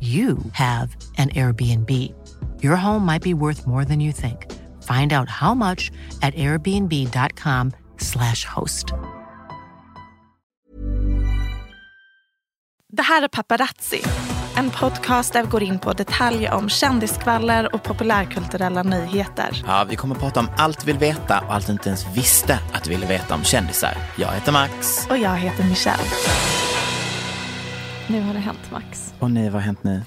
you have an Airbnb. Your home might be worth more than you think. Find out how much at airbnb.com/slash host. Det här är Paparazzi, en podcast där vi går in på detaljer om kändiskvaller och populärkulturella nyheter. Ja, vi kommer att prata om allt vi vill veta och allt du inte ens visste att du ville veta om kändisar. Jag heter Max. Och jag heter Michelle. Nu har det hänt Max. Och ni, vad har hänt nu?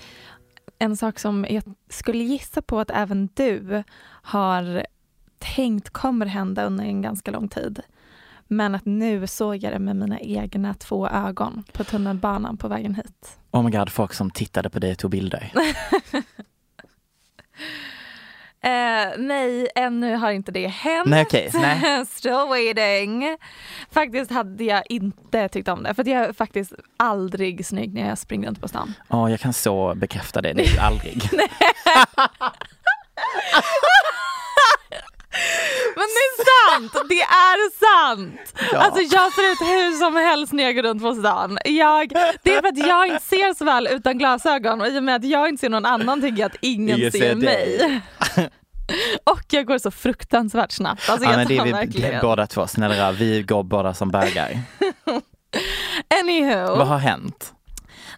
En sak som jag skulle gissa på att även du har tänkt kommer hända under en ganska lång tid. Men att nu såg jag det med mina egna två ögon på tunnelbanan på vägen hit. Oh my god, folk som tittade på dig och tog bilder. Eh, nej, ännu har inte det hänt. Nej, okej, nej. Still waiting. Faktiskt hade jag inte tyckt om det för jag är faktiskt aldrig snygg när jag springer runt på stan. Ja, jag kan så bekräfta det. Det är aldrig. Men det är sant! Det är sant! Ja. Alltså jag ser ut hur som helst när jag går runt på stan. Jag, det är för att jag inte ser så väl utan glasögon och i och med att jag inte ser någon annan tycker jag att ingen, Ingen ser, ser mig. och jag går så fruktansvärt snabbt. Alltså Ja, jag men det är vi verkligen. båda två. Snälla vi går båda som bögar. Anywho. Vad har hänt?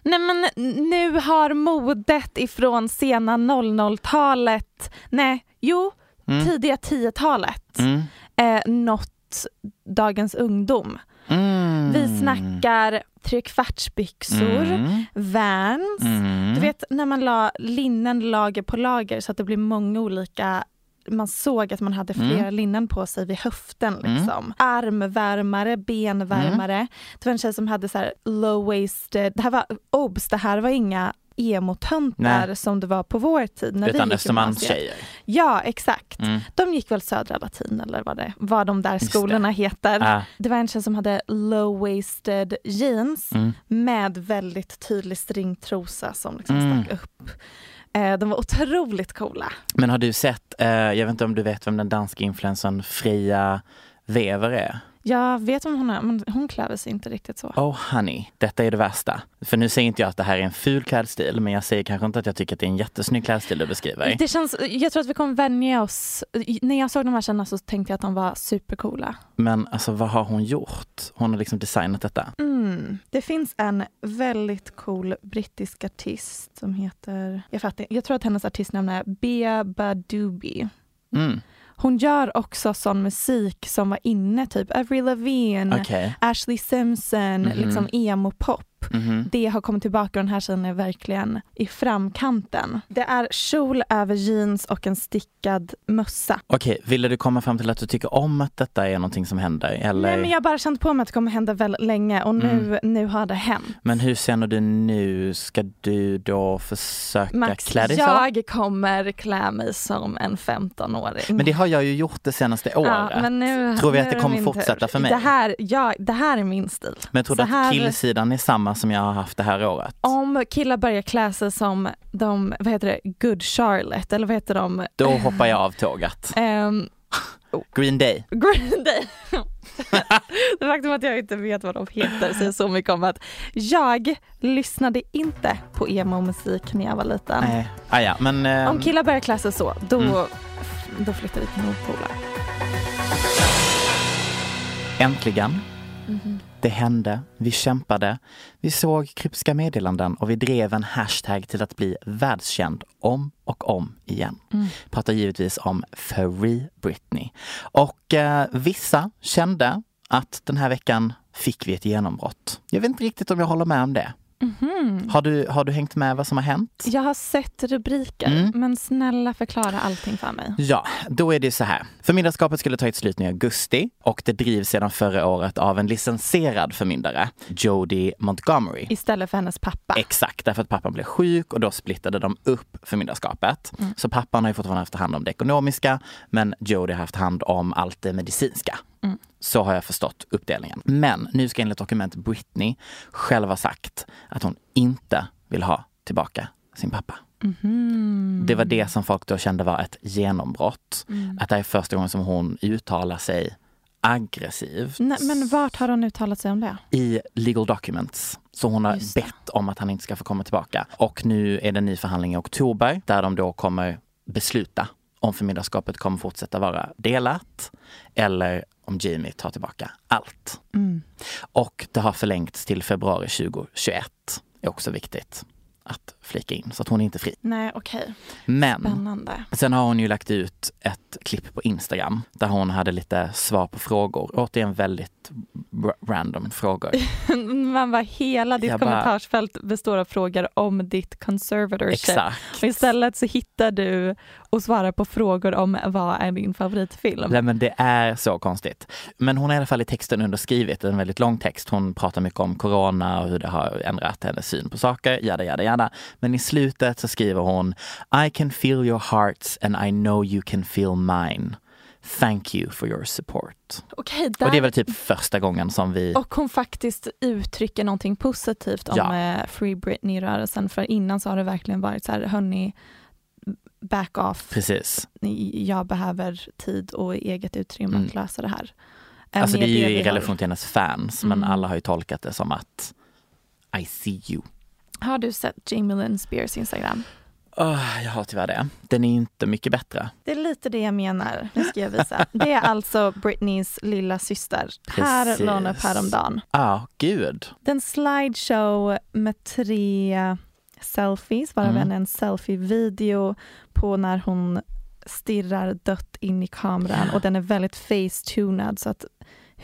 Nej men nu har modet ifrån sena 00-talet, nej jo, Mm. tidiga 10-talet Mm. eh, nått dagens ungdom. Mm. Vi snackar trekvartsbyxor, Mm. Vans, Mm. du vet när man la linnen lager på lager så att det blir många olika man såg att man hade flera Mm. linnen på sig vid höften. Liksom. Armvärmare, benvärmare. Mm. Det var en tjej som hade så här low-waisted, det här var, obs, det här var inga emo-töntar Nej. som det var på vår tid när vi Utan gick i gymnasiet. Östermalmstjejer. Ja, exakt. Mm. De gick väl Södra Latin eller vad, det, vad de där Just skolorna heter. Ah. Det var en tjej som hade low-waisted jeans Mm. med väldigt tydlig stringtrosa som liksom Mm. stack upp. Eh, de var otroligt coola. Men har du sett, eh, jag vet inte om du vet vem den danska influencern Fria Wever är? Jag vet om hon är, men hon klär sig inte riktigt så. Oh honey, detta är det värsta. För nu säger inte jag att det här är en ful klädstil, men jag säger kanske inte att jag tycker att det är en jättesnygg klädstil du beskriver. Det känns, jag tror att vi kommer vänja oss. När jag såg de här tjejerna så tänkte jag att de var supercoola. Men alltså vad har hon gjort? Hon har liksom designat detta. Mm. Det finns en väldigt cool brittisk artist som heter, jag, fattar, jag tror att hennes artistnamn är Bea Badubi. Mm. Hon gör också sån musik som var inne, typ Avril Lavigne, Okej. Ashley Simpson, Mhm. liksom emo-pop. Mhm. Det har kommit tillbaka och den här tjejen är verkligen i framkanten. Det är kjol över jeans och en stickad mössa. Okej, ville du komma fram till att du tycker om att detta är någonting som händer? Eller? Nej men jag har bara känt på mig att det kommer hända väldigt länge och nu, Mm. nu har det hänt. Men hur känner du nu? Ska du då försöka Max, klä dig så? jag kommer klä mig som en 15-åring. Men det har jag ju gjort det senaste året. Ja, nu, Tror vi att det kommer fortsätta tur. för mig? Det här, ja, det här är min stil. Men tror du Så här- att killsidan är samma som jag har haft det här året. Om killar börjar klä sig som de, vad heter det, Good Charlotte eller vad heter de? Då hoppar jag av tåget. Ehm, Green Day. Green Day. det faktum att jag inte vet vad de heter säger så mycket om att jag lyssnade inte på emo-musik när jag var liten. Nej, ah, ja, men... ehm, Om killar börjar klä sig så, då, Mm. då flyttar vi till Nordpolar. Äntligen. Mhm. Det hände, vi kämpade, vi såg kryptiska meddelanden och vi drev en hashtag till att bli världskänd om och om igen. Mm. Pratar givetvis om Free Britney. Och eh, vissa kände att den här veckan fick vi ett genombrott. Jag vet inte riktigt om jag håller med om det. Mhm. Har du, har du hängt med vad som har hänt? Jag har sett rubriker, Mm. men snälla förklara allting för mig. Ja, då är det så här. Förmyndarskapet skulle ta ett slut nu i augusti och det drivs sedan förra året av en licensierad förmyndare, Jodie Montgomery. Istället för hennes pappa. Exakt, därför att pappan blev sjuk och då splittade de upp förmyndarskapet. Mm. Så pappan har ju fortfarande haft hand om det ekonomiska men Jodie har haft hand om allt det medicinska. Mm. Så har jag förstått uppdelningen. Men nu ska enligt dokument Britney själv ha sagt att hon inte vill ha tillbaka sin pappa. Mhm. Det var det som folk då kände var ett genombrott. Mm. Att det är första gången som hon uttalar sig aggressivt Nej, men vart har hon uttalat sig om det? i legal documents. Så hon har bett om att han inte ska få komma tillbaka. Och nu är det en ny förhandling i oktober där de då kommer besluta om förmyndarskapet kommer fortsätta vara delat eller om Jamie tar tillbaka allt. Mm. Och det har förlängts till februari 2021. är också viktigt att flika in så att hon är inte fri. Nej, okej. Men Spännande. Sen har hon ju lagt ut ett klipp på Instagram där hon hade lite svar på frågor. Återigen väldigt random frågor. Man bara, hela ditt Jag bara- kommentarsfält består av frågor om ditt conservatorship. Exakt. Och istället så hittar du och svarar på frågor om vad är din favoritfilm. Nej, men det är så konstigt. Men hon har i alla fall i texten underskrivit en väldigt lång text. Hon pratar mycket om corona och hur det har ändrat hennes syn på saker, jada, jada, jada. Men i slutet så skriver hon I can feel your hearts and I know you can feel mine. Thank you for your support. Okej, där... Och det är väl typ första gången som vi... Och hon faktiskt uttrycker någonting positivt om Ja. eh, Free Britney-rörelsen. För innan så har det verkligen varit så här, hörni, back off. Precis. Jag behöver tid och eget utrymme Mm. att lösa det här. Eh, Alltså det är ju i relation till hennes fans, men Mm. alla har ju tolkat det som att I see you. Har du sett Jamie Lynn Spears Instagram? Åh, jag har tyvärr det. Den är inte mycket bättre. Det är lite det jag menar. Nu ska jag visa. Det är alltså Britneys lilla syster. Här Precis. la hon upp häromdagen. Ah, gud. Det är en slideshow med tre selfies, varav Mm. en selfie-video på när hon stirrar dött in i kameran och den är väldigt face-tunad så att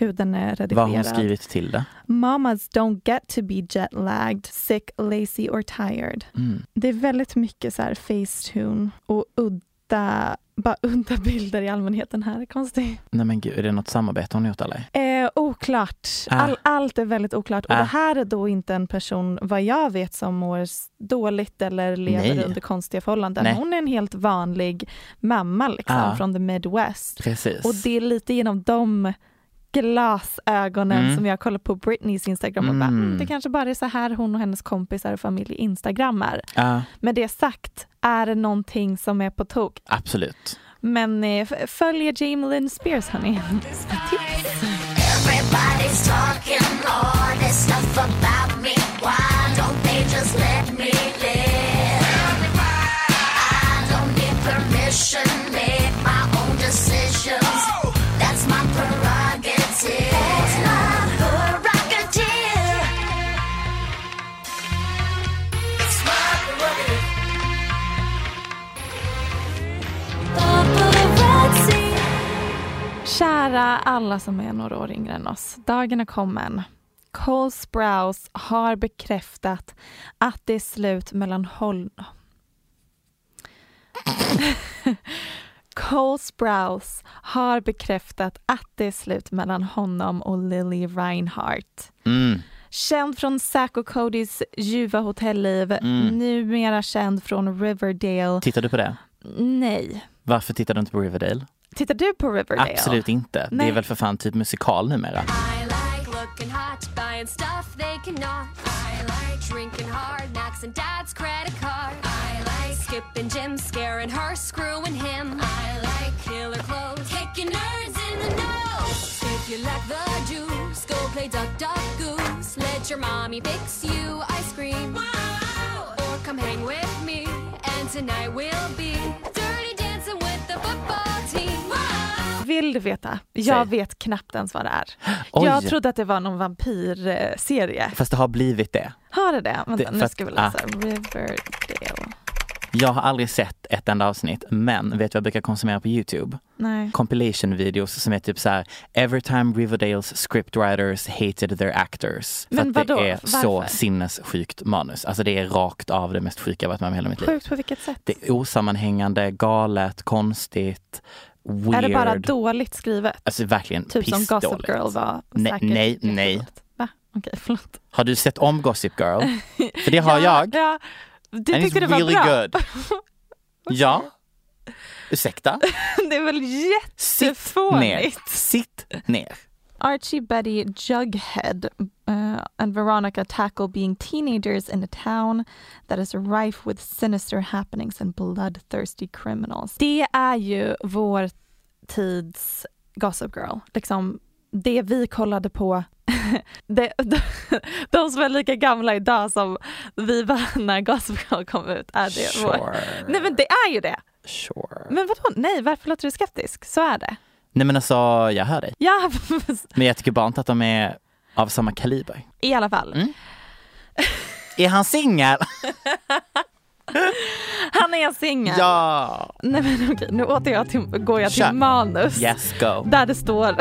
huden är Vad har hon redigerad. skrivit till det? Mamas don't get to be jet-lagged, sick, lazy or tired. Mm. Det är väldigt mycket så här facetune och udda, bara udda bilder i allmänhet. Den här är konstig. Nej men gud, är det något samarbete hon gjort eller? Eh, oklart. Ah. All, allt är väldigt oklart. Och Ah. det här är då inte en person, vad jag vet, som mår dåligt eller lever Nej. under konstiga förhållanden. Nej. Hon är en helt vanlig mamma liksom, Ah. från the Midwest. Precis. Och det är lite genom de glasögonen Mm. som jag kollar på Britneys Instagram och bara, Mm. mm, det kanske bara är så här hon och hennes kompisar och familj instagrammar. Ja, Med det sagt är det någonting som är på tok. absolut. Men eh, följ Jamie Lynn Spears hörni. Everybody's talking all this stuff about me. Why don't they just let Kära alla som är några år yngre än oss. Dagen är kommen. Cole Sprouse har bekräftat att det är slut mellan Hol... Cole Sprouse har bekräftat att det är slut mellan honom och Lily Reinhardt. Mm. Känd från Zack och Codys ljuva hotellliv, Mm. numera känd från Riverdale. Tittar du på det? Nej. Varför tittar du inte på Riverdale? Tittar du på Riverdale? Absolut inte. Det Nej. är väl för fan typ musikal numera. I like looking hot buying stuff they cannot. I like drinking hard, maxing dad's credit card. I like skipping gym, scaring her, screwing him. I like killer clothes, kicking nerds in the nose. If you lack the juice, go play duck, duck, goose. Let your mommy fix you ice cream. Or come hang with me, and tonight will be Vill du veta? Jag Säg. vet knappt ens vad det är. Oj. Jag trodde att det var någon vampyrserie. Fast det har blivit det. Har det det? Vänta, Det- nu ska vi att- ah. läsa. Riverdale. Jag har aldrig sett ett enda avsnitt, men vet du vad jag brukar konsumera på Youtube? Nej. Compilation videos som är typ så här Every time Riverdales scriptwriters hated their actors. För Men att det är så Varför? sinnessjukt manus. Alltså det är rakt av det mest sjuka jag varit med om hela mitt liv. Sjukt på vilket sätt? Det är osammanhängande, galet, konstigt, weird. Är det bara dåligt skrivet? Alltså verkligen Typ som Gossip pissdåligt. Girl var Nej, nej, nej. Va? Okej, förlåt. Har du sett om Gossip Girl? För det har ja, jag. Ja, du And tyckte det var really bra. good. Ja. Ursäkta? det är väl Sitt ner. jättefånigt. Sitt ner. Archie, Betty, Jughead uh, and Veronica tackle being teenagers in a town that is rife with sinister happenings and bloodthirsty criminals. Det är ju vår tids Gossip Girl. Liksom det vi kollade på. det, de, de som är lika gamla idag som vi var när Gossip Girl kom ut. Är det vår. Sure. Nej men det är ju det. Sure. Men vadå? Nej, varför låter du skeptisk? Så är det. Nej men alltså, jag hör dig. Ja, Men jag tycker bara inte att de är av samma kaliber. i alla fall. Mm. Är han singel? Han är singel. ja! Nej men okej, nu åter jag till, går jag till Kör. manus. Yes, go. Där det står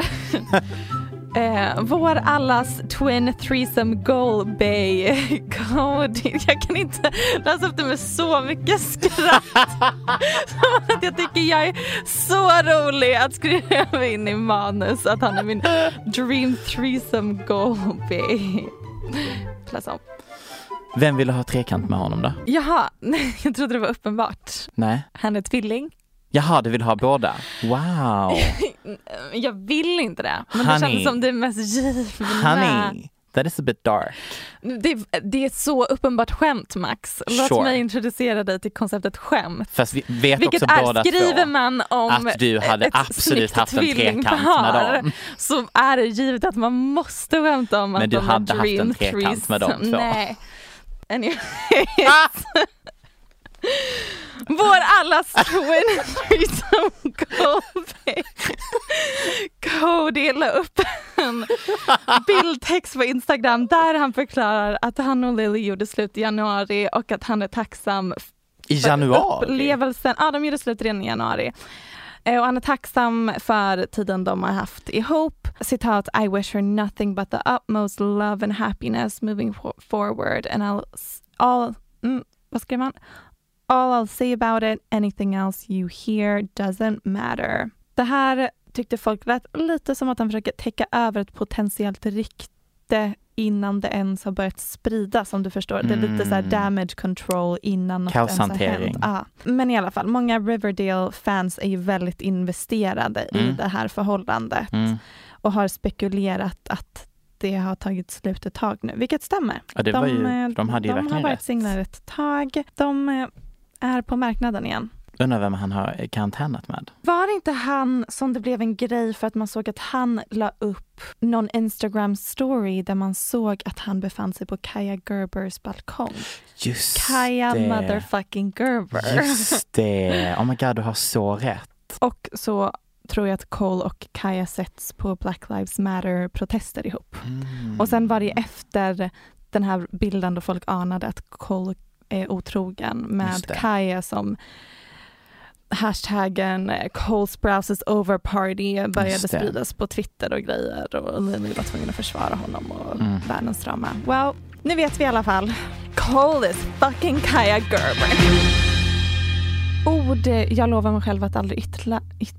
eh, Vår allas twin threesome goal bay code. Jag kan inte läsa upp det med så mycket skratt. Som att jag tycker jag är så rolig att skriva in i manus att han är min dream threesome goal bay. Om. Vem vill ha trekant med honom då? Jaha, jag trodde det var uppenbart. Nej. Han är tvilling. Jaha, du vill ha båda? Wow! Jag vill inte det. Men det Honey. känns som det mest givna. Honey, that is a bit dark. Det, det är ett så uppenbart skämt Max. Låt Sure. mig introducera dig till konceptet skämt. Fast vi vet Vilket också är, båda skriver två man om att du hade ett absolut haft en trekant med dem. Så är det givet att man måste skämta om Men att du de hade är haft en trekant med de threesome. två. Nej. Anyways. Vår allas twin threesome Cody. Cody la upp en bildtext på Instagram där han förklarar att han och Lily gjorde slut i januari och att han är tacksam I januari? upplevelsen. Ja, de gjorde slut redan i januari. Eh, Och han är tacksam för tiden de har haft ihop. Citat, I wish her nothing but the utmost love and happiness moving for- forward and I'll, all, mm, vad skrev han? All I'll say about it, anything else you hear doesn't matter. Det här tyckte folk lät lite som att han försöker täcka över ett potentiellt rykte innan det ens har börjat spridas om du förstår. Det är lite så här Mm. damage control innan något ens har hänt. Ja. Men i alla fall, många Riverdale-fans är ju väldigt investerade i Mm. det här förhållandet Mm. och har spekulerat att det har tagit slut ett tag nu, vilket stämmer. Ja, var ju, eh, de hade ju de har varit singlar ett tag. De eh, är på marknaden igen. Undrar vem han har karantänat med? Var det inte han som det blev en grej för att man såg att han la upp någon Instagram story där man såg att han befann sig på Kaja Gerbers balkong? Just Kaja det. motherfucking Gerber. Just det. Oh my god, du har så rätt. Och så tror jag att Cole och Kaja sätts på Black Lives Matter-protester ihop. Mm. Och sen var det efter den här bilden då folk anade att Cole är otrogen med. Kaja som hashtaggen eh, Cole Sprouses over party började spridas på Twitter och grejer och Lily var tvungen att försvara honom och Mm. världens drama. Well, nu vet vi i alla fall. Cole is fucking Kaja Gerber. Ord jag lovar mig själv att aldrig yttra... Yt,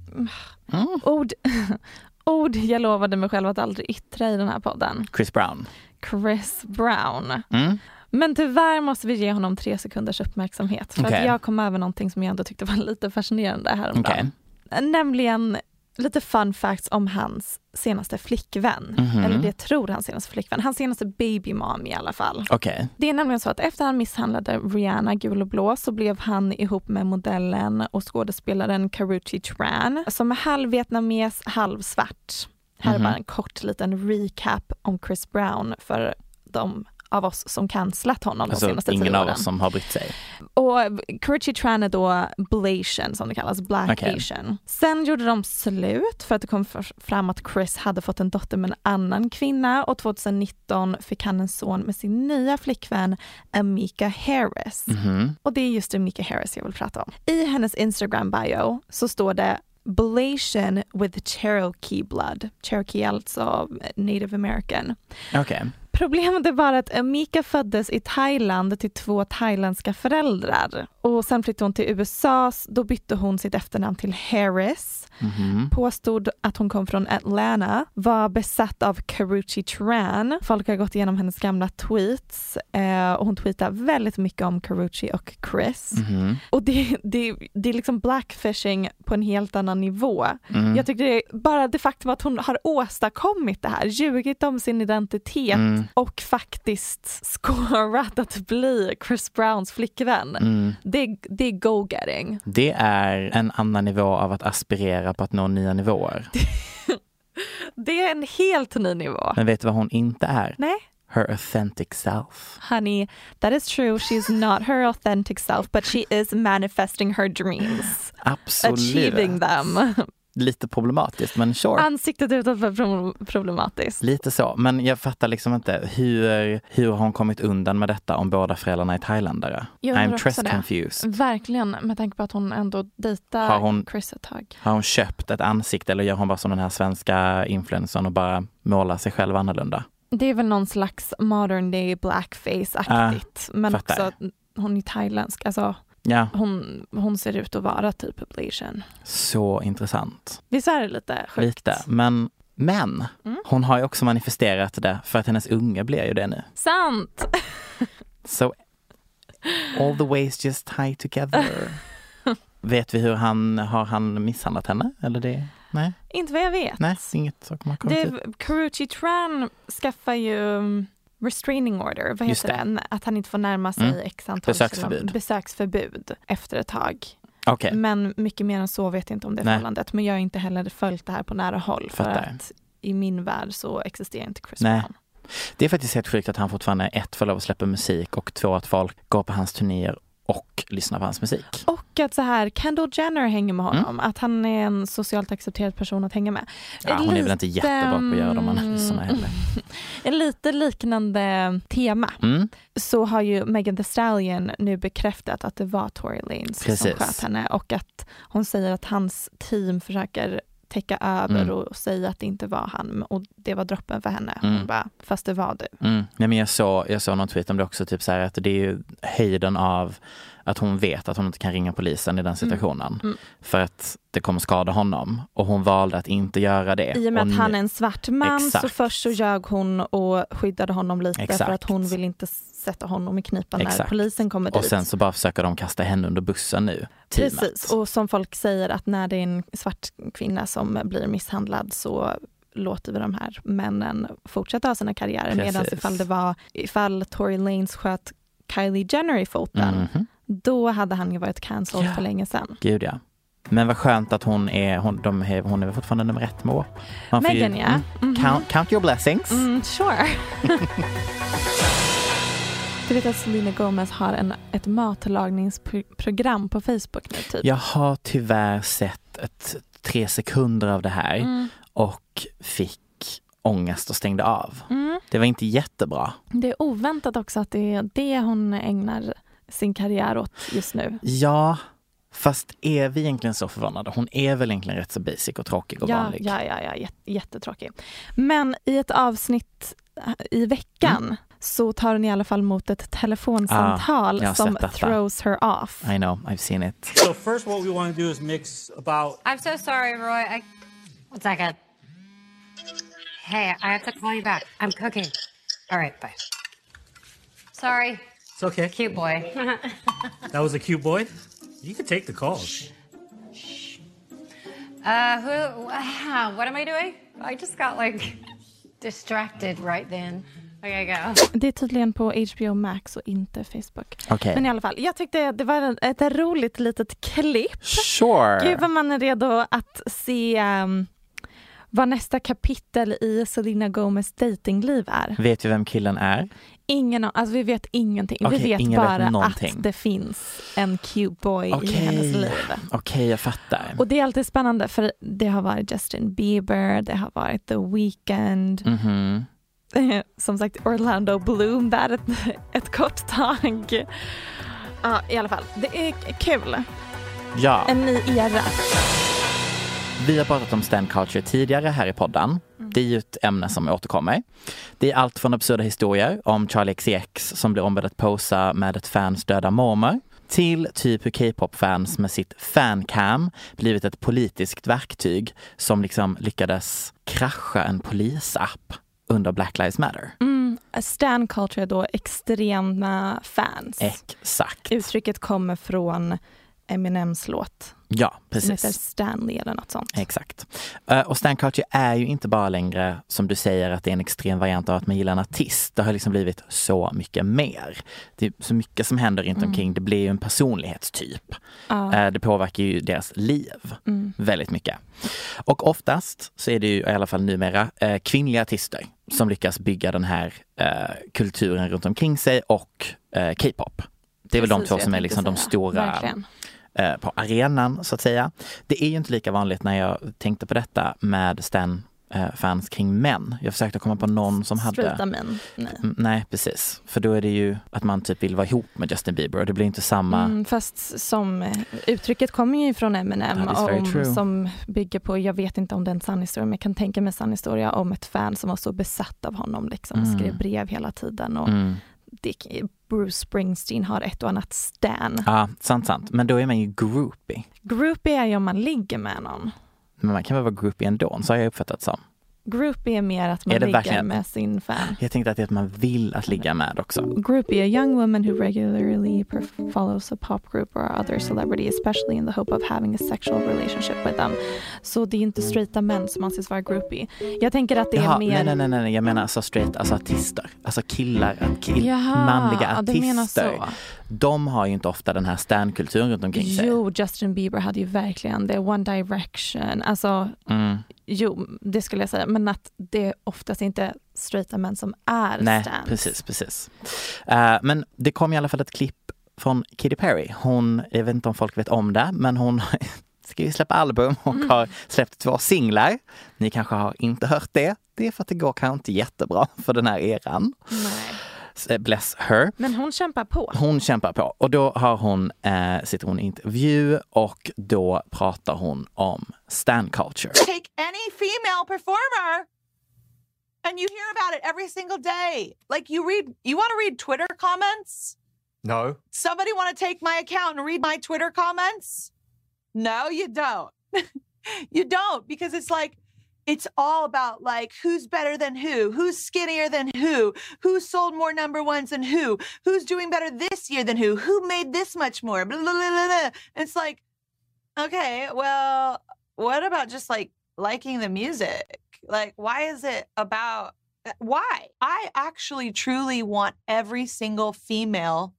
Mm. ord, ord jag lovade mig själv att aldrig yttra i den här podden. Chris Brown. Chris Brown. Mm. Men tyvärr måste vi ge honom tre sekunders uppmärksamhet. För Okej. att jag kom över någonting som jag ändå tyckte var lite fascinerande häromdagen. Okej. Nämligen lite fun facts om hans senaste flickvän. Mhm. Eller det tror hans senaste flickvän. Hans senaste baby mom i alla fall. Okej. Det är nämligen så att efter han misshandlade Rihanna gul och blå så blev han ihop med modellen och skådespelaren Karrueche Tran som är halvvietnames, halvsvart. Här är Mhm. bara en kort liten recap om Chris Brown för de av oss som cancelat honom de Alltså senaste ingen tio av åren. oss som har brytt sig. Och Karrueche Tran är då Blasian som det kallas, Black Okej. Asian. Sen gjorde de slut för att det kom fram att Chris hade fått en dotter med en annan kvinna och 2019 fick han en son med sin nya flickvän Amika Harris. Mhm. Och det är just Amika Harris jag vill prata om. I hennes Instagram bio så står det Blasian with Cherokee blood. Cherokee alltså native american. Okej. Problemet är bara att Amika föddes i Thailand till två thailändska föräldrar. Och sen flyttade hon till USA, då bytte hon sitt efternamn till Harris. Mhm. Påstod att hon kom från Atlanta, var besatt av Karrueche Tran. Folk har gått igenom hennes gamla tweets eh, och hon tweetar väldigt mycket om Karrueche och Chris. Mhm. Och det, det, det är liksom blackfishing på en helt annan nivå. Mm. Jag tycker det bara det faktum att hon har åstadkommit det här, ljugit om sin identitet Mm. och faktiskt scorat att bli Chris Browns flickvän. Mm. Det, det är go-getting. Det är en annan nivå av att aspirera på att nå nya nivåer. Det är en helt ny nivå. Men vet du vad hon inte är? Nej. Her authentic self. Honey, that is true. She's not her authentic self, but she is manifesting her dreams. Absolut. Achieving them. Lite problematiskt men sure. Ansiktet utåt var pro- problematiskt. Lite så, men jag fattar liksom inte hur, hur har hon kommit undan med detta om båda föräldrarna är thailändare? I'm trust det. confused. Verkligen, med tanke på att hon ändå dejtar Har hon- Chris ett tag. Har hon köpt ett ansikte eller gör hon bara som den här svenska influencern och bara målar sig själv annorlunda? Det är väl någon slags modern day blackface-aktigt. men Ah, fattar. också hon är thailändsk. Alltså, Ja, hon, hon ser ut att vara typ ablation. så intressant. Visst är det lite sjukt? Lite. Men, men Mm. hon har ju också manifesterat det för att hennes unge blir ju det nu. Sant! So all the ways just tie together. Vet vi hur han, har han misshandlat henne? Eller det? Nej, Inte vad jag vet. nej, inget som har kommit ut. Det, Karrueche Tran skaffar ju restraining order, vad heter den? Att han inte får närma sig Mm. x antal Besöksförbud. besöksförbud efter ett tag. Okej, Men mycket mer än så vet jag inte om det Nej. förhållandet. Men jag har inte heller följt det här på nära håll. För Fattar. att i min värld så existerar inte Chris Nej. Brown. det är faktiskt helt sjukt att han fortfarande ett får lov att släppa musik och två att folk går på hans turnéer och lyssnar på hans musik. Och att så här, Kendall Jenner hänger med honom. Att han är en socialt accepterad person att hänga med. Mm. Ja, hon är väl inte Lite, jättebra på att göra de analyserna heller. En lite liknande tema Mm. så har ju Megan Thee Stallion nu bekräftat att det var Tory Lanez som Precis. sköt henne och att hon säger att hans team försöker täcka över Mm. och säga att det inte var han och det var droppen för henne. Mm. Hon bara, fast det var du. Mm. Nej, men jag, såg, jag såg någon tweet om det också, typ så här, att det är ju höjden av att hon vet att hon inte kan ringa polisen i den situationen. Mm. För att det kommer skada honom. Och hon valde att inte göra det. I och med Och att han är en svart man så Exakt. först så ljög hon och skyddade honom lite för Exakt. att hon vill inte sätta honom i knipa när polisen kommer Och dit. sen så bara försöker de kasta henne under bussen nu. Teamet. Precis, och som folk säger att när det är en svart kvinna som blir misshandlad så låter vi de här männen fortsätta ha sina karriärer. Medan ifall det var, ifall Tory Lanez sköt Kylie Jenner i foten, Mhm. då hade han ju varit cancelled Ja. för länge sedan. Gud ja. Men vad skönt att hon är, hon, de, är- hon är fortfarande nummer ett med ju- Megan ja. mm, Mhm. count, count your blessings. Mm, sure. du vet att Selena Gomez har en, ett matlagningsprogram på Facebook nu typ? Jag har tyvärr sett ett, tre sekunder av det här Mm. och fick ångest och stängde av. Mm. Det var inte jättebra. Det är oväntat också att det är det hon ägnar sin karriär åt just nu. Ja, fast är vi egentligen så förvånade? Hon är väl egentligen rätt så basic och tråkig och Ja, vanlig. ja, ja, ja jät- jättetråkig. Men i ett avsnitt i veckan så tar hon i alla fall emot ett telefonsamtal. Ah, som throws her off. I know, I've seen it. So first, what we want to do is mix about I'm so sorry, Roy. I. One second. Hey, I have to call you back. I'm cooking. All right, bye. Sorry, It's okay. cute boy. That was a cute boy. You can take the calls. Uh, who? Wow, what am I doing? I just got like distracted right then. Okay, go. Det är tydligen på HBO Max och inte Facebook. Okej. Men i alla fall, jag tyckte det var ett roligt litet klipp. Sure. Gud vad man är redo att se um, vad nästa kapitel i Selena Gomez datingliv är. Vet vi vem killen är? Ingen, alltså vi vet ingenting. Okej, vi vet vet bara någonting. att det finns en cute boy i Okej. hennes liv. Okej, jag fattar. Och det är alltid spännande för det har varit Justin Bieber, det har varit The Weeknd, Mhm. som sagt Orlando Bloom där ett, ett kort tag. Ja, i alla fall. Det är kul. Ja. En ny era. Vi har pratat om stand culture tidigare här i podden. Det är ju ett ämne som återkommer. Det är allt från absurda historier om Charlie XCX som blir ombedd att posa med ett fans döda mormor till typ hur K-pop-fans med sitt fancam blivit ett politiskt verktyg som liksom lyckades krascha en polisapp under Black Lives Matter. Mm, stan culture är då extrema fans. Exakt. Uttrycket kommer från Eminems låt Ja, som heter precis. Stanley eller något sånt. Exakt. Eh, Och stand culture är ju inte bara längre, som du säger, att det är en extrem variant av att man gillar en artist. Det har liksom blivit så mycket mer. Det är så mycket som händer runt omkring. Det blir ju en personlighetstyp. Ja. Eh, Det påverkar ju deras liv Mm. väldigt mycket. Och oftast så är det ju i alla fall numera eh, kvinnliga artister som lyckas bygga den här kulturen runt omkring sig och K-pop. Det är väl de Precis två som är liksom de stora Verkligen. Eh, på arenan så att säga. Det är ju inte lika vanligt när jag tänkte på detta med Stan eh, fans kring män. Jag försökte komma på någon som hade Straighta män. Nej. Mm, Nej precis, för då är det ju att man typ vill vara ihop med Justin Bieber och det blir inte samma Mm, fast som eh, uttrycket kommer ju från Eminem om, som bygger på, jag vet inte om det är en sann historia, men jag kan tänka mig en sann historia om ett fan som var så besatt av honom liksom, Mm. skrev brev hela tiden. Och mm. det, Bruce Springsteen har ett och annat stan. Ja, sant sant. Men då är man ju groupie. Groupie är ju om man ligger med någon. Men man kan väl vara groupie ändå, så har jag uppfattat som. Groupie är mer att man ligger verkligen- med sin fan. Jag tänkte att det är att man vill att ligga med också. Groupie, a young woman who regularly follows a pop group or other celebrity, especially in the hope of having a sexual relationship with them. Så det är inte straighta män som anses vara groupie. Jag tänker att det är Jaha, mer... nej, nej, nej, nej, jag menar alltså straight, alltså artister. Alltså killar, kill, Jaha, manliga ja, artister. så. De har ju inte ofta den här stan-kulturen runt omkring sig. Jo, Justin Bieber hade ju verkligen det. One Direction. Alltså, Mm. Jo, det skulle jag säga. Men att det är oftast inte straighta män som är Nej, stans. precis, precis. Eh, men det kom i alla fall ett klipp från Katy Perry. Hon, jag vet inte om folk vet om det, men hon ska ju släppa album och Mm. har släppt två singlar. Ni kanske har inte hört det. Det är för att det går kanske inte jättebra för den här eran. Nej. Så, Bless her. Men hon kämpar på. Hon kämpar på och då har hon, eh, sitter hon i intervju och då pratar hon om stan culture. take any female performer and you hear about it every single day. Like you read you want to read Twitter comments? No. Somebody want to take my account and read my Twitter comments? No, you don't. you don't because it's like it's all about like who's better than who, who's skinnier than who, who sold more number ones than who, who's doing better this year than who, who made this much more. Blah, blah, blah. It's like, okay, well, what about just like liking the music? Like, why is it about uh, why? I actually truly want every single female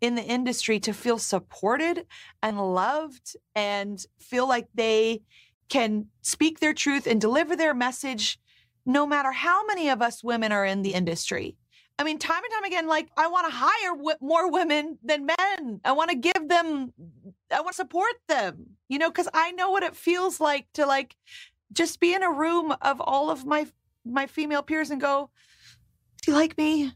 in the industry to feel supported and loved and feel like they can speak their truth and deliver their message no matter how many of us women are in the industry. I mean, time and time again, like, I want to hire w- more women than men. I want to give them, I want to support them, you know, because I know what it feels like to like just be in a room of all of my my female peers and go, "Do you like me?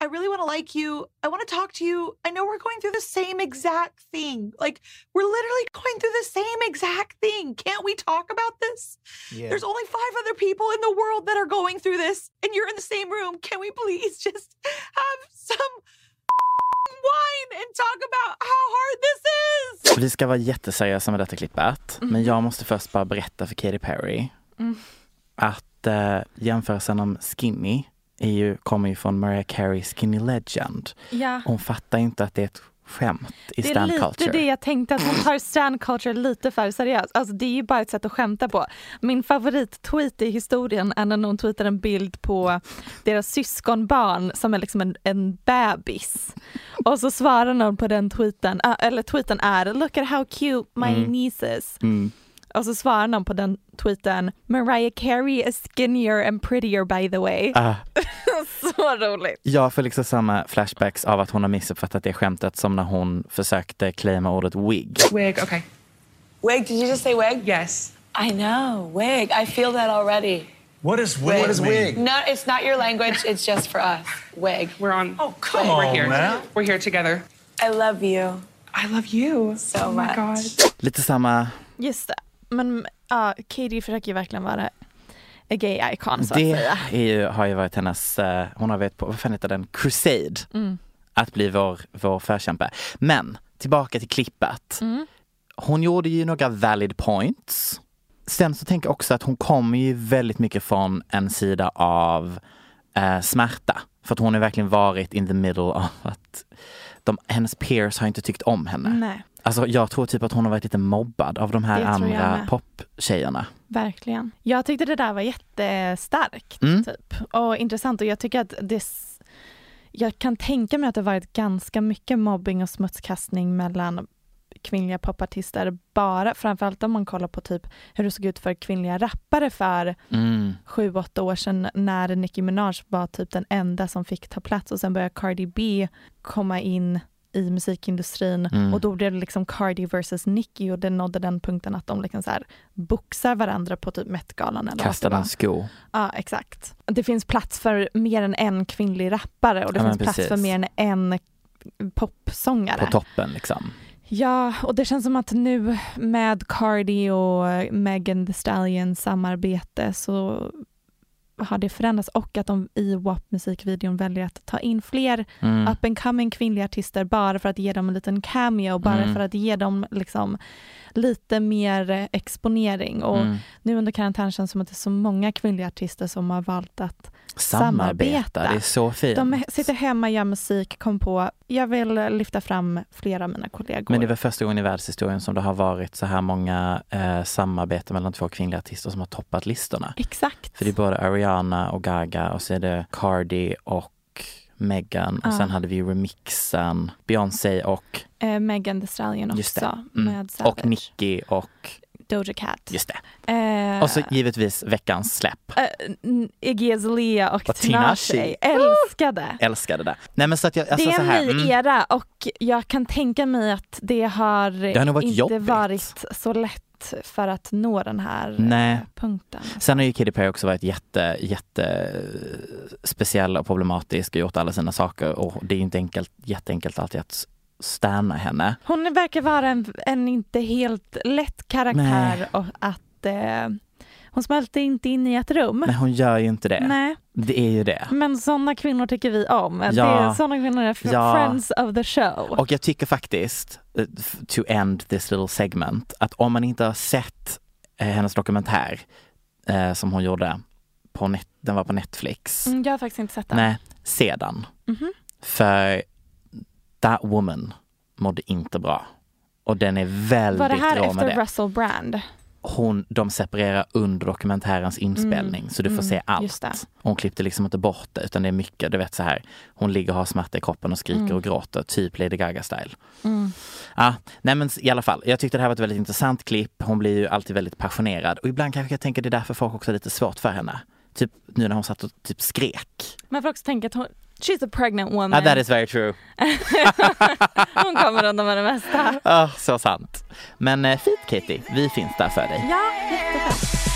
I really want to like you. I want to talk to you. I know we're going through the same exact thing. Like we're literally going through the same exact thing. Can't we talk about this? Yeah. There's only five other people in the world that are going through this, and you're in the same room. Can we please just have some wine and talk about how hard this is?" Vi ska vara jätteseriösa med detta klippet, men jag måste först bara berätta för Katy Perry Mm. att eh, jämförelsen om skinny är ju, kommer ju från Mariah Carey Skinny Legend. Ja. Hon fattar inte att det är ett skämt i Det är stand lite culture. det jag tänkte, att hon tar stand culture lite för seriöst. Alltså det är ju bara ett sätt att skämta på. Min favorittweet i historien är när någon tweetar en bild på deras syskonbarn som är liksom en, en bebis. Och så svarar någon på den tweeten, äh, eller tweeten är “Look at how cute my Mm. nieces” Mm. Och så svarar någon på den tweeten “Mariah Carey is skinnier and prettier by the way”. Ah, så roligt. jag får liksom samma flashbacks av att hon har missuppfattat det skämtet som när hon försökte claima ordet wig. Wig, okay. Wig, did you just say wig? Yes. I know, wig. I feel that already. What is wig? What is wig? No, it's not your language. It's just for us. Wig. We're on. Oh, come we're on, here. man. We're here together. I love you. I love you so oh much. God. Lite samma, Just det. Men ja, Katie försöker ju verkligen vara a gay icon så att det säga. är ju, har ju varit hennes, eh, hon har varit på, vad fan heter den, crusade. Mm. Att bli vår, vår förkämpe. Men tillbaka till klippet. Mm. Hon gjorde ju några valid points. Sen så tänker jag också att hon kommer ju väldigt mycket från en sida av eh, smärta. För att hon har verkligen varit in the middle av att de, hennes peers har inte tyckt om henne. Nej, Alltså jag tror typ att hon har varit lite mobbad av de här andra poptjejerna. verkligen. Jag tyckte det där var jättestarkt Mm. typ. och intressant och jag tycker att det jag kan tänka mig att det varit ganska mycket mobbing och smutskastning mellan kvinnliga popartister bara, framförallt om man kollar på typ hur det såg ut för kvinnliga rappare för Mm. sju, åtta år sedan när Nicki Minaj var typ den enda som fick ta plats och sen började Cardi B komma in i musikindustrin Mm. och då blev det liksom Cardi versus Nicki och det nådde den punkten att de liksom så här boxar varandra på typ Met-galan eller vad en sko. Ja, exakt. Det finns plats för mer än en kvinnlig rappare och det Ja, finns plats precis. för mer än en popsångare. På toppen liksom. Ja, och det känns som att nu med Cardi och Megan Thee Stallion samarbete så har det förändrats och att de i WAP-musikvideon väljer att ta in fler Mm. up and coming kvinnliga artister bara för att ge dem en liten cameo, bara Mm. för att ge dem liksom lite mer exponering. Och Mm. nu under karantän känns det som att det är så många kvinnliga artister som har valt att Samarbeta, samarbeta. det är så fint. de sitter hemma, gör musik, kom på, jag vill lyfta fram flera av mina kollegor. Men det var första gången i världshistorien som det har varit så här många eh, samarbeten mellan två kvinnliga artister som har toppat listorna. Exakt. För det är både Ariana och Gaga och så är det Cardi och Megan och Ja. sen hade vi remixen Beyoncé och, Eh, Megan Thee Stallion också. Mm. och Nicki och Doja Cat. just det. Eh, Och så givetvis veckans släpp. eh, Iggy Azalea och Och Tinashe. Älskade. Älskade det. Nej men så att jag, alltså det är så en här, ny mm, era och jag kan tänka mig att det har, har nog varit inte jobbigt. varit så lätt för att nå den här eh, Nej. punkten. Sen har ju Katy Perry också varit jätte, jätte eh, speciell och problematisk och gjort alla sina saker och det är ju inte enkelt, jätteenkelt alltid att stanna henne. Hon verkar vara en, en inte helt lätt karaktär och att eh, hon smälter inte in i ett rum. Nej hon gör ju inte det. Nej, Det är ju det. men sådana kvinnor tycker vi om. Ja. sådana kvinnor är Ja. friends of the show. Och jag tycker faktiskt, eh, to end this little segment, att om man inte har sett eh, hennes dokumentär eh, som hon gjorde, på net, den var på Netflix. Mm, jag har faktiskt inte sett den. Nej, se den. Mhm. För that woman mådde inte bra. Och den är väldigt Var det här rå med efter det. Russell Brand? Hon, de separerar under dokumentärens inspelning Mm, så du får mm, se just allt. det. Hon klippte liksom inte bort det utan det är mycket, du vet så här. Hon ligger och har smärta i kroppen och skriker Mm. och gråter, typ Lady Gaga-style. Mm. Ja, nej men i alla fall, jag tyckte det här var ett väldigt intressant klipp. Hon blir ju alltid väldigt passionerad och ibland kanske jag tänker det är därför folk också har lite svårt för henne. Typ nu när hon satt och typ skrek. Man får också tänka att hon, she's a pregnant woman. Ja, that is very true. hon kommer undan med det mesta. Ah, så sant. Men eh, fint Katie, vi finns där för dig. Ja, jättefint.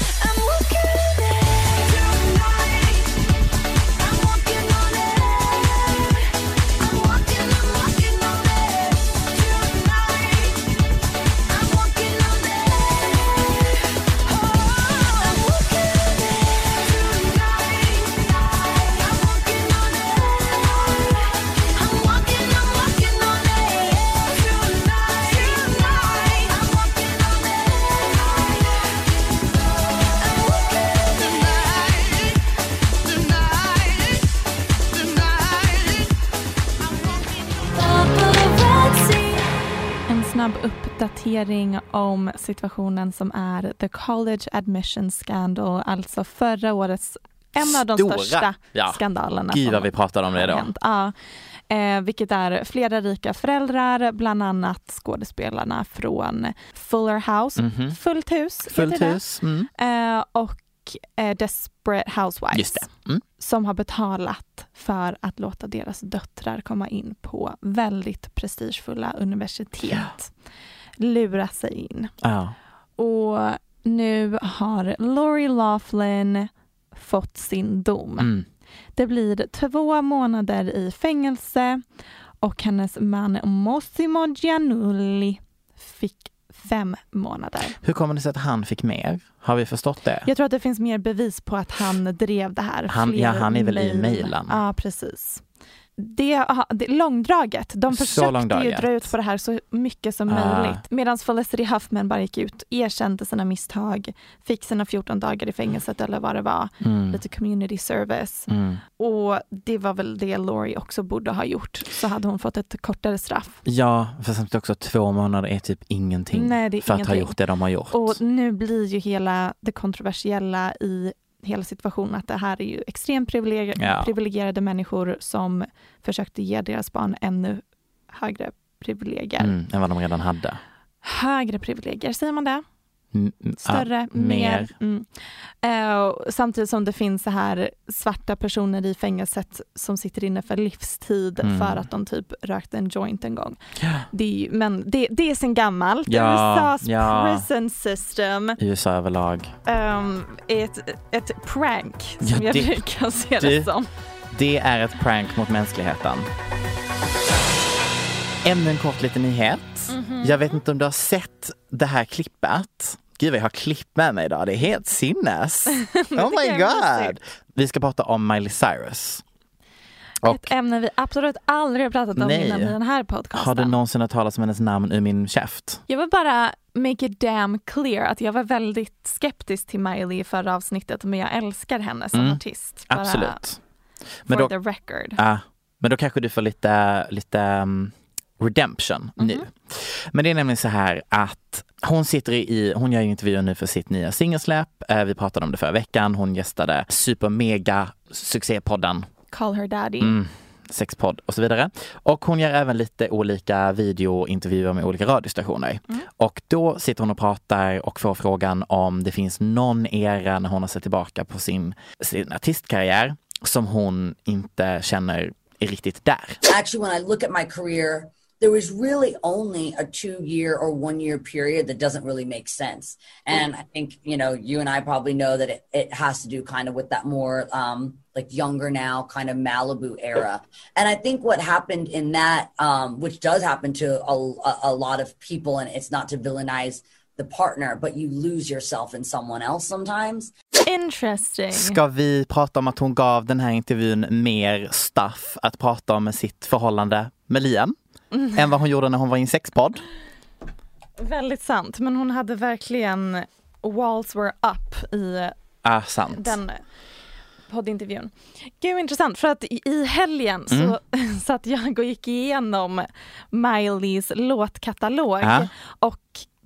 Uppdatering om situationen som är the college admission scandal, alltså förra årets en av de Stora. största Ja. skandalerna. Gud vad vi pratade om det då. Ja. Eh, vilket är flera rika föräldrar, bland annat skådespelarna från Fuller House, Mhm. Fullt hus, Fullt hus. Mm. Eh, och eh, Desperate Housewives. Mm. som har betalat för att låta deras döttrar komma in på väldigt prestigefulla universitet. Lura sig in. Ja. Och nu har Lori Laughlin fått sin dom. Mm. Det blir två månader i fängelse och hennes man Mossimo Giannulli fick fem månader. Hur kommer det sig att han fick mer? Har vi förstått det? Jag tror att det finns mer bevis på att han drev det här. Han- ja, han är väl i mejl. mejlen. Ja, precis. Det, det långdraget. De försökte ju dra ut på det här så mycket som Ah. möjligt. Medan Felicity Huffman bara gick ut, erkände sina misstag, fick sina 14 dagar i fängelset eller vad det var. Mm. Lite community service. Mm. Och det var väl det Laurie också borde ha gjort. Så hade hon fått ett kortare straff. Ja, för samtidigt också två månader är typ ingenting Nej, är för att ha ingenting. gjort det de har gjort. Och nu blir ju hela det kontroversiella i hela situationen att det här är ju extremt privilegier- Ja. privilegierade människor som försökte ge deras barn ännu högre privilegier. Mm, än vad de redan hade. Högre privilegier, säger man det? Mm, mm, Större, ja, mer. Mm. Eh, och samtidigt som det finns så här svarta personer i fängelset som sitter inne för livstid Mm. för att de typ rökte en joint en gång. Det är ju, men det, det är sen gammalt. Ja, USAs ja. prison system USA överlag. um, är ett, ett prank som Ja, jag det- brukar se det det- som. Det är ett prank mot mänskligheten. Ännu en kort liten nyhet. Mhm. Jag vet inte om du har sett det här klippet. Gud vad jag har klipp med mig idag, det är helt sinnes. Oh my god. Vi ska prata om Miley Cyrus. Och Ett ämne vi absolut aldrig har pratat om Nej. innan i den här podcasten. har du någonsin hört talas om hennes namn ur min käft? Jag vill bara make it damn clear att jag var väldigt skeptisk till Miley i förra avsnittet men jag älskar henne som Mm, artist. Bara Absolut. For Men då, the record. Ja, men då kanske du får lite, lite um, redemption nu. Mhm. Men det är nämligen så här att hon sitter i, hon gör ju intervjuer nu för sitt nya singelsläpp. Eh, Vi pratade om det förra veckan. Hon gästade super mega succépodden Call her daddy. Mm, sexpodd och så vidare. Och hon gör även lite olika videointervjuer med olika radiostationer. Mm. Och då sitter hon och pratar och får frågan om det finns någon era när hon har sett tillbaka på sin, sin artistkarriär som hon inte känner är riktigt där. Actually, when I look at my career, there was really only a two year or one year period that doesn't really make sense. And I think, you know, you and I probably know that it, it has to do kind of with that more um, like younger now kind of Malibu era. And I think what happened in that, um, which does happen to a, a, a lot of people, and it's not to villainize the partner, but you lose yourself in someone else sometimes. Interesting. Ska vi prata om att hon gav den här intervjun mer stuff att prata om med sitt förhållande med Liam Mm. än vad hon gjorde när hon var i en sexpodd? Väldigt sant, men hon hade verkligen walls were up i Ah, sant. den poddintervjun. Gud intressant för att i- helgen så Mm. satt jag och gick igenom Mileys låtkatalog Ja. och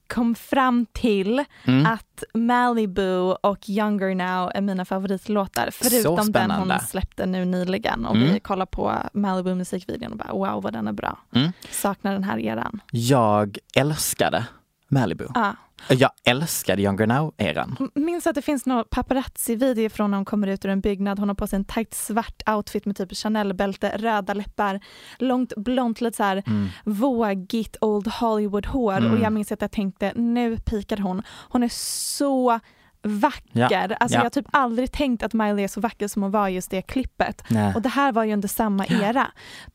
kom fram till Mm. att Malibu och Younger Now är mina favoritlåtar förutom den hon släppte nu nyligen och Mm. vi kollar på Malibu musikvideon och bara wow vad den är bra. Mm. Saknar den här eran. Jag älskade Malibu. Ja. Jag älskade Younger Now-eran. M- Minns att det finns någon paparazzi-video från när hon kommer ut ur en byggnad. Hon har på sig en tajt svart outfit med typ Chanel-bälte, röda läppar, långt blont, lite så här Mm. vågigt Old Hollywood-hår. Mm. Och jag minns att jag tänkte, nu pikar hon. Hon är så vacker. Ja, Alltså ja. Jag har typ aldrig tänkt att Miley är så vacker som hon var just det klippet. Nej. Och det här var ju under samma era.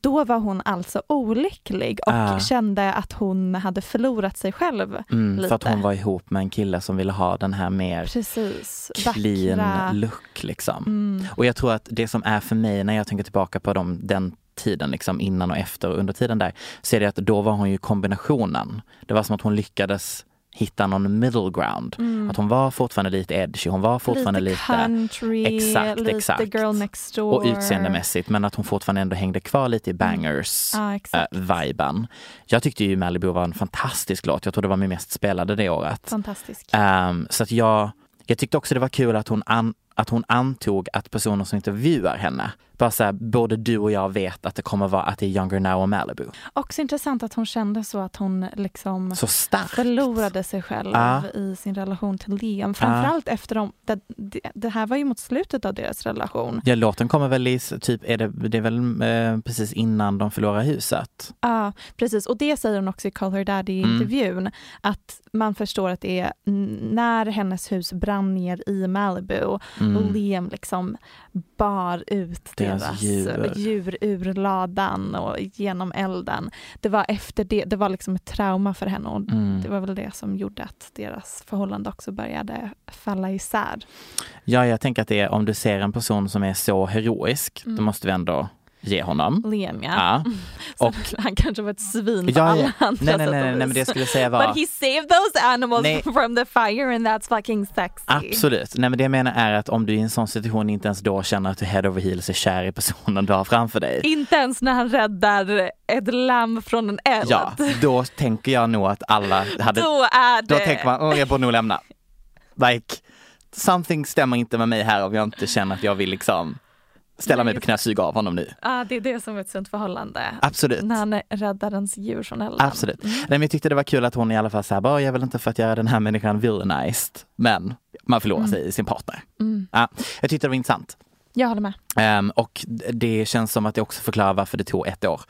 Då var hon alltså olycklig och Ah. kände att hon hade förlorat sig själv Mm, lite. för att hon var ihop med en kille som ville ha den här mer Precis. clean Vackra. look. Liksom. Mm. Och jag tror att det som är för mig när jag tänker tillbaka på dem, den tiden liksom innan och efter och under tiden där, så är det att då var hon ju kombinationen. Det var som att hon lyckades hitta någon middle ground. Mm. Att hon var fortfarande lite edgy, hon var fortfarande lite, country, exakt, lite exakt. girl next door. och utseendemässigt men att hon fortfarande ändå hängde kvar lite i bangers Ja, eh, exakt. viben. Jag tyckte ju Malibu var en fantastisk låt. Jag tror det var min mest spelade det året. Fantastisk. Ehm, så att jag, jag tyckte också det var kul att hon, an, att hon antog att personer som intervjuar henne, bara så här, både du och jag vet att det kommer vara att det är Younger Now och Malibu. Också intressant att hon kände så att hon liksom Så starkt. förlorade sig själv Ja. i sin relation till Liam. Framförallt efter de, det, det, det här var ju mot slutet av deras relation. Ja, låten kommer väl i, typ, är det, det är väl eh, precis innan de förlorar huset. Ja, precis. Och det säger hon också i Call Her Mm. Daddy-intervjun. Att man förstår att det är när hennes hus brann ner i Malibu Mm. och Liam liksom bar ut Deras deras, djur. djur. ur ladan och genom elden. Det var efter det, det var liksom ett trauma för henne och Mm. det var väl det som gjorde att deras förhållande också började falla isär. Ja, jag tänker att det är om du ser en person som är så heroisk, då Mm. måste vi ändå ge honom. Liam ja. Ja. Och, han kanske var ett svin på Ja, alla ja. andra Nej, nej, nej, och nej, men det jag skulle säga var- But he saved those animals Nej. from the fire and that's fucking sexy. Absolut. Nej, men det jag menar är att om du i en sån situation inte ens då känner att du head over heels är kär i personen du har framför dig. Inte ens när han räddar ett lamm från en eld. Ja, då tänker jag nog att alla hade... Då är Då det- tänker man, åh jag borde nog lämna. Like, something stämmer inte med mig här om jag inte känner att jag vill liksom ställa mig på knä och suga av honom nu. Ja, det är det som är ett sunt förhållande. Absolut. När han räddar ens djur från elden. Absolut. Nej, men jag tyckte det var kul att hon i alla fall sa, jag är väl inte för att göra den här människan villainized, men man förlorar sig i sin partner. Mm. Ja, jag tyckte det var intressant. Jag håller med. Ehm, och det känns som att det också förklarar varför det tog ett år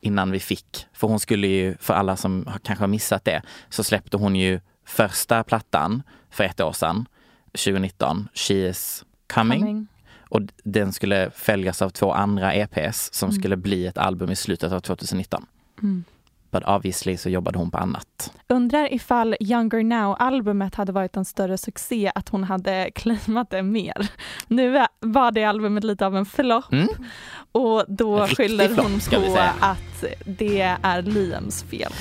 innan vi fick. För hon skulle ju, för alla som kanske har missat det, så släppte hon ju första plattan för ett år sedan, 2019, She is coming. Coming. Och den skulle följas av två andra EPs som Mm. skulle bli ett album i slutet av 2019. Mm. But obviously så jobbade hon på annat. Undrar ifall Younger Now-albumet hade varit en större succé att hon hade claimat det mer. Nu var det albumet lite av en flopp Mm. och då Riktig skyller hon vi på att det är Liams fel.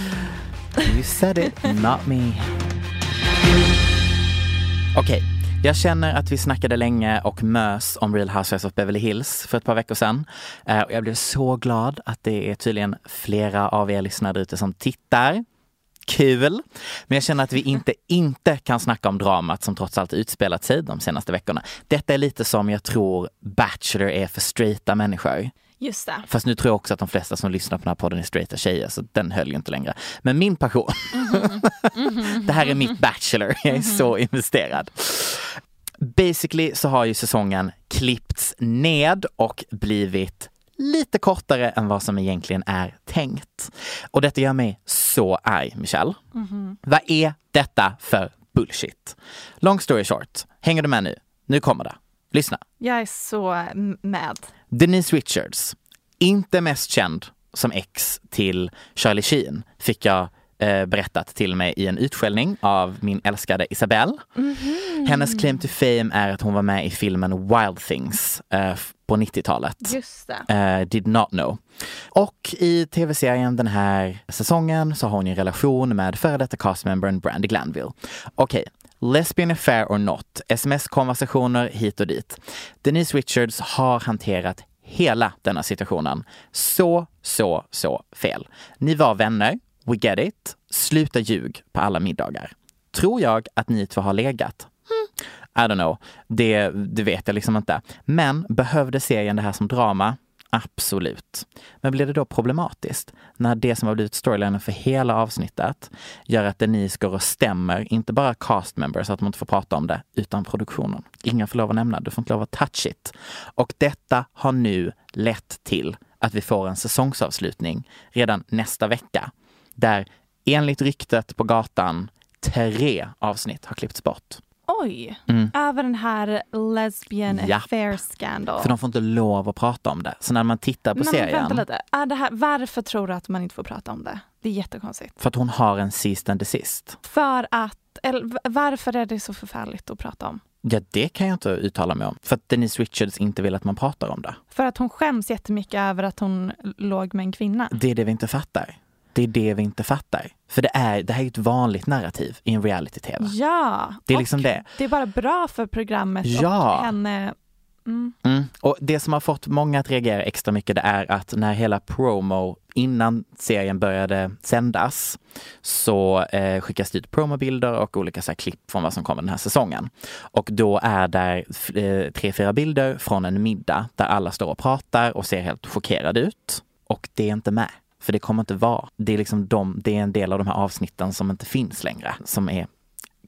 You said it, not me. Okej, jag känner att vi snackade länge och mös om Real Housewives of Beverly Hills för ett par veckor sedan. Eh, och jag blev så glad att det är tydligen flera av er lyssnare ute som tittar. Kul! Men jag känner att vi inte inte kan snacka om dramat som trots allt utspelat sig de senaste veckorna. Detta är lite som jag tror Bachelor är för straighta människor. Just det. Fast nu tror jag också att de flesta som lyssnar på den här podden är straighta tjejer, så den höll ju inte längre. Men min passion, det här är mitt Bachelor, jag är så investerad. Basically så har ju säsongen klippts ned och blivit lite kortare än vad som egentligen är tänkt. Och detta gör mig så arg, Michelle. Mhm. Vad är detta för bullshit? Long story short, hänger du med nu? Nu kommer det. Lyssna. Jag är så med. Denise Richards, inte mest känd som ex till Charlie Sheen, fick jag eh, berättat till mig i en utskällning av min älskade Isabelle. Hennes claim to fame är att hon var med i filmen Wild Things eh, på 90-talet. Just det. Eh, did not know. Och i tv-serien den här säsongen så har hon ju en relation med före detta castmembern Brandy Glanville. Okej, lesbian affair or not, sms-konversationer hit och dit. Denise Richards har hanterat hela denna situationen så, så, så fel. Ni var vänner, we get it. Sluta ljug på alla middagar. Tror jag att ni två har legat? Hmm. I don't know. Det, det vet jag liksom inte. Men behövde serien det här som drama? Absolut. Men blir det då problematiskt när det som har blivit storylinen för hela avsnittet gör att Denise går och stämmer, inte bara cast members, så att man inte får prata om det, utan produktionen. Ingen får lov att nämna, du får inte lov att touch it. Och detta har nu lett till att vi får en säsongsavslutning redan nästa vecka. Där enligt ryktet på gatan tre avsnitt har klippts bort. Oj, Mm. över den här lesbian Ja. affair scandal. För de får inte lov att prata om det. Så när man tittar på Men serien, vänta lite, är det här, varför tror du att man inte får prata om det? Det är jättekonstigt. för att hon har en sist and desist. För att, eller varför är det så förfärligt att prata om? Ja, det kan jag inte uttala mig om. För att Denise Richards inte vill att man pratar om det. För att hon skäms jättemycket över att hon låg med en kvinna. Det är det vi inte fattar. Det är det vi inte fattar. För det, är, det här är ju ett vanligt narrativ i en reality-tv. Ja, Det är liksom det. det är bara bra för programmet Ja. och henne. Mm. Mm. Och det som har fått många att reagera extra mycket det är att när hela promo innan serien började sändas så eh, skickas det ut promobilder och olika så här, klipp från vad som kommer den här säsongen. Och då är där eh, tre, fyra bilder från en middag där alla står och pratar och ser helt chockerade ut. Och det är inte med. För det kommer inte vara. Det är liksom de, det är en del av de här avsnitten som inte finns längre, som är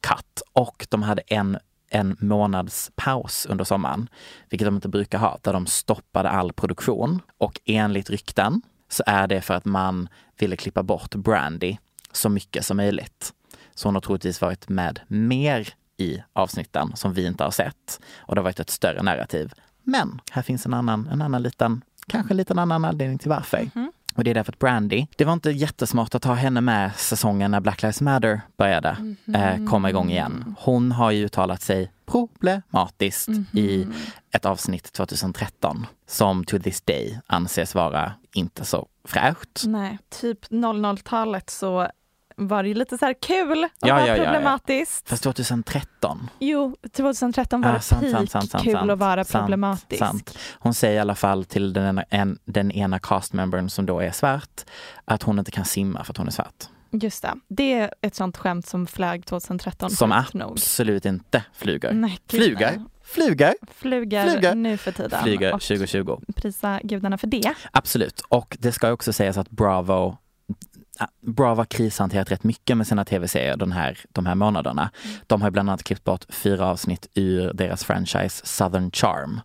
cut. Och de hade en en månads paus under sommaren, vilket de inte brukar ha, där de stoppade all produktion. Och enligt rykten så är det för att man ville klippa bort Brandy så mycket som möjligt. Så hon har troligtvis varit med mer i avsnitten som vi inte har sett. Och det har varit ett större narrativ. Men här finns en annan, en annan liten, kanske en liten annan anledning till varför. Mm-hmm. Och det är därför att Brandy, det var inte jättesmart att ha henne med säsongen när Black Lives Matter började eh, komma igång igen. Hon har ju uttalat sig problematiskt i ett avsnitt 2013 som to this day anses vara inte så fräscht. Nej, typ 00-talet så var det lite så här kul och Ja, ja, ja, ja. problematiskt. Fast 2013 Jo, 2013 var Ah, det sant, sant, sant, sant, kul sant, att vara sant, problematisk. sant. Hon säger i alla fall till den ena, en, den ena castmembern som då är svart att hon inte kan simma för att hon är svart. Just det. Det är ett sånt skämt som flög 2013. Som sjukt nog. absolut inte flyger. Nej, Flyger, nej. flyger, Flyger, Flyger. nu för tiden. flyger Och 2020. prisa gudarna för det. Absolut. Och det ska också sägas att Bravo Bravo har krishanterat rätt mycket med sina tv-serier den här, de här månaderna. De har bland annat klippt bort fyra avsnitt ur deras franchise Southern Charm.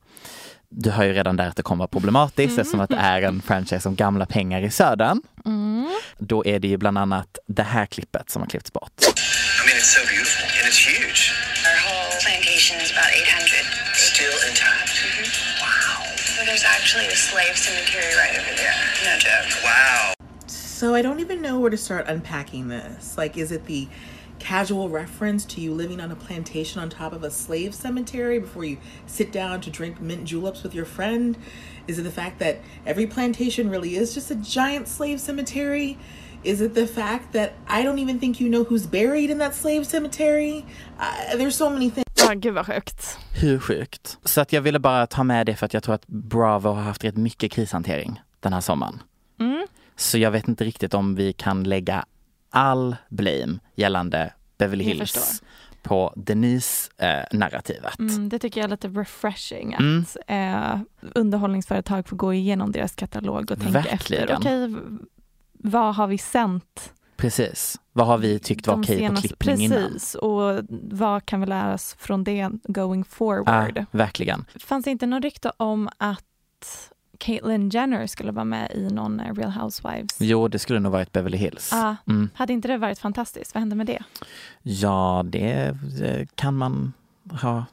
Du hör ju redan där att det kommer vara problematiskt eftersom att det är en franchise om gamla pengar i södern. Mm. Då är det ju bland annat det här klippet som har klippts bort. I mean, it's so beautiful and it's huge. Our whole plantation is about 800. Still intact. Wow. So there's actually a slave cemetery right over there. No joke. Wow. So I don't even know where to start unpacking this. Like, is it the casual reference to you living on a plantation on top of a slave cemetery before you sit down to drink mint juleps with your friend? Is it the fact that every plantation really is just a giant slave cemetery? Is it the fact that I don't even think you know who's buried in that slave cemetery? Uh, there's so many things. Ja, gud vad sjukt. Hur sjukt? Så att jag ville bara ta med det för att jag tror att Bravo har haft rätt mycket krishantering den här sommaren. Mm. Så jag vet inte riktigt om vi kan lägga all blame gällande Beverly Hills på Denise-narrativet. Mm, det tycker jag är lite refreshing Mm. att eh, underhållningsföretag får gå igenom deras katalog och tänka Verkligen. efter. Okej, vad har vi sänt Precis. Vad har vi tyckt var okej på senaste- klippning innan? Precis, och vad kan vi lära oss från det going forward? Ja, verkligen. Fanns det inte någon rykte om att Caitlyn Jenner skulle vara med i någon eh, Real Housewives? Jo, det skulle nog varit Beverly Hills. Ja, Mm. Hade inte det varit fantastiskt? Vad hände med det? Ja, det, det kan man ha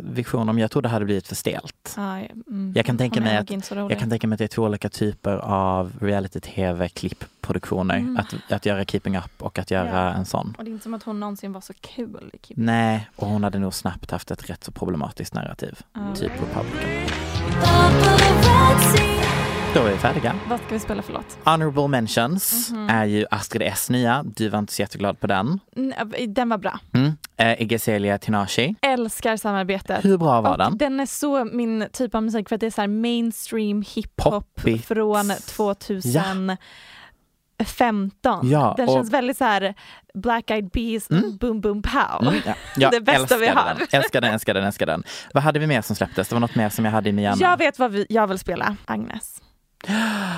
vision om. Jag tror det hade blivit för stelt. Ja, mm, Jag kan tänka mig att jag kan tänka mig att det är två olika typer av reality-tv klippproduktioner. Mm. Att, att göra Keeping Up och att göra Ja. en sån. Och det är inte som att hon någonsin var så kul i Keep Nej, och hon hade nog snabbt haft ett rätt så problematiskt narrativ. Ja. Typ Republican. Då är vi färdiga. Vad ska vi spela för låt? Honorable mentions Mhm. är ju Astrid S nya. Du var inte så jätteglad på den. Mm, Den var bra. Mm. Eh, Tinashe. Älskar samarbetet. Hur bra var och den? Den är så min typ av musik för att det är så här mainstream hiphop från 2015. Ja, den och- känns väldigt så här Black Eyed Peas, boom boom pow. Mm, ja. Det bästa vi har. Den. Älskar den, älskar den, älskar den. Vad hade vi mer som släpptes? Det var något mer som jag hade i min hjärna. Jag vet vad vi, jag vill spela. Agnes.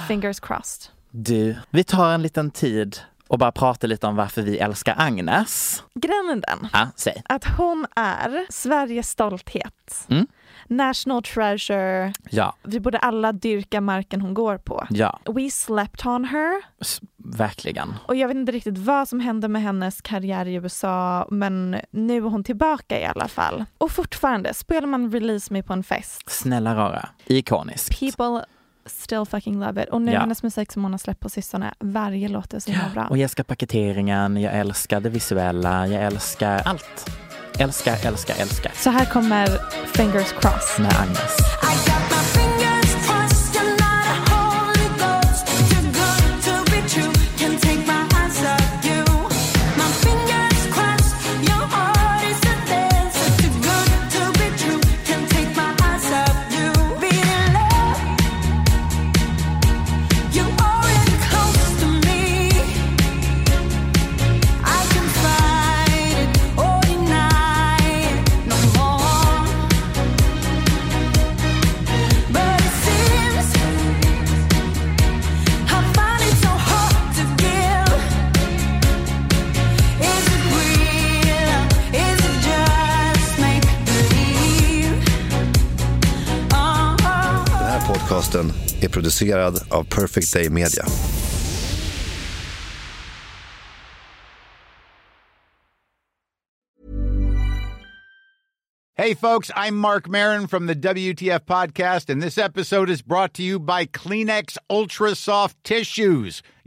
Fingers crossed. Du, vi tar en liten tid och bara pratar lite om varför vi älskar Agnes. Grejen den Ja, säg. att hon är Sveriges stolthet. Mm. National treasure. Ja, Vi borde alla dyrka marken hon går på. ja, We slept on her. s- verkligen. Och jag vet inte riktigt vad som hände med hennes karriär i USA men nu är hon tillbaka i alla fall. Och fortfarande, spelar man Release Me på en fest, Snälla rara. Ikoniskt. people still fucking love it. Och nu Ja. hennes musik som hon har släppt på sistone, varje låt är så himla bra. Och jag älskar paketeringen, jag älskar det visuella, jag älskar allt. Älskar, älskar, älskar. Så här kommer Fingers Crossed. Med Agnes. Podcasten är producerad av Perfect Day Media. Hey, folks, I'm Mark Marin from the WTF Podcast, and this episode is brought to you by Kleenex Ultra Soft Tissues,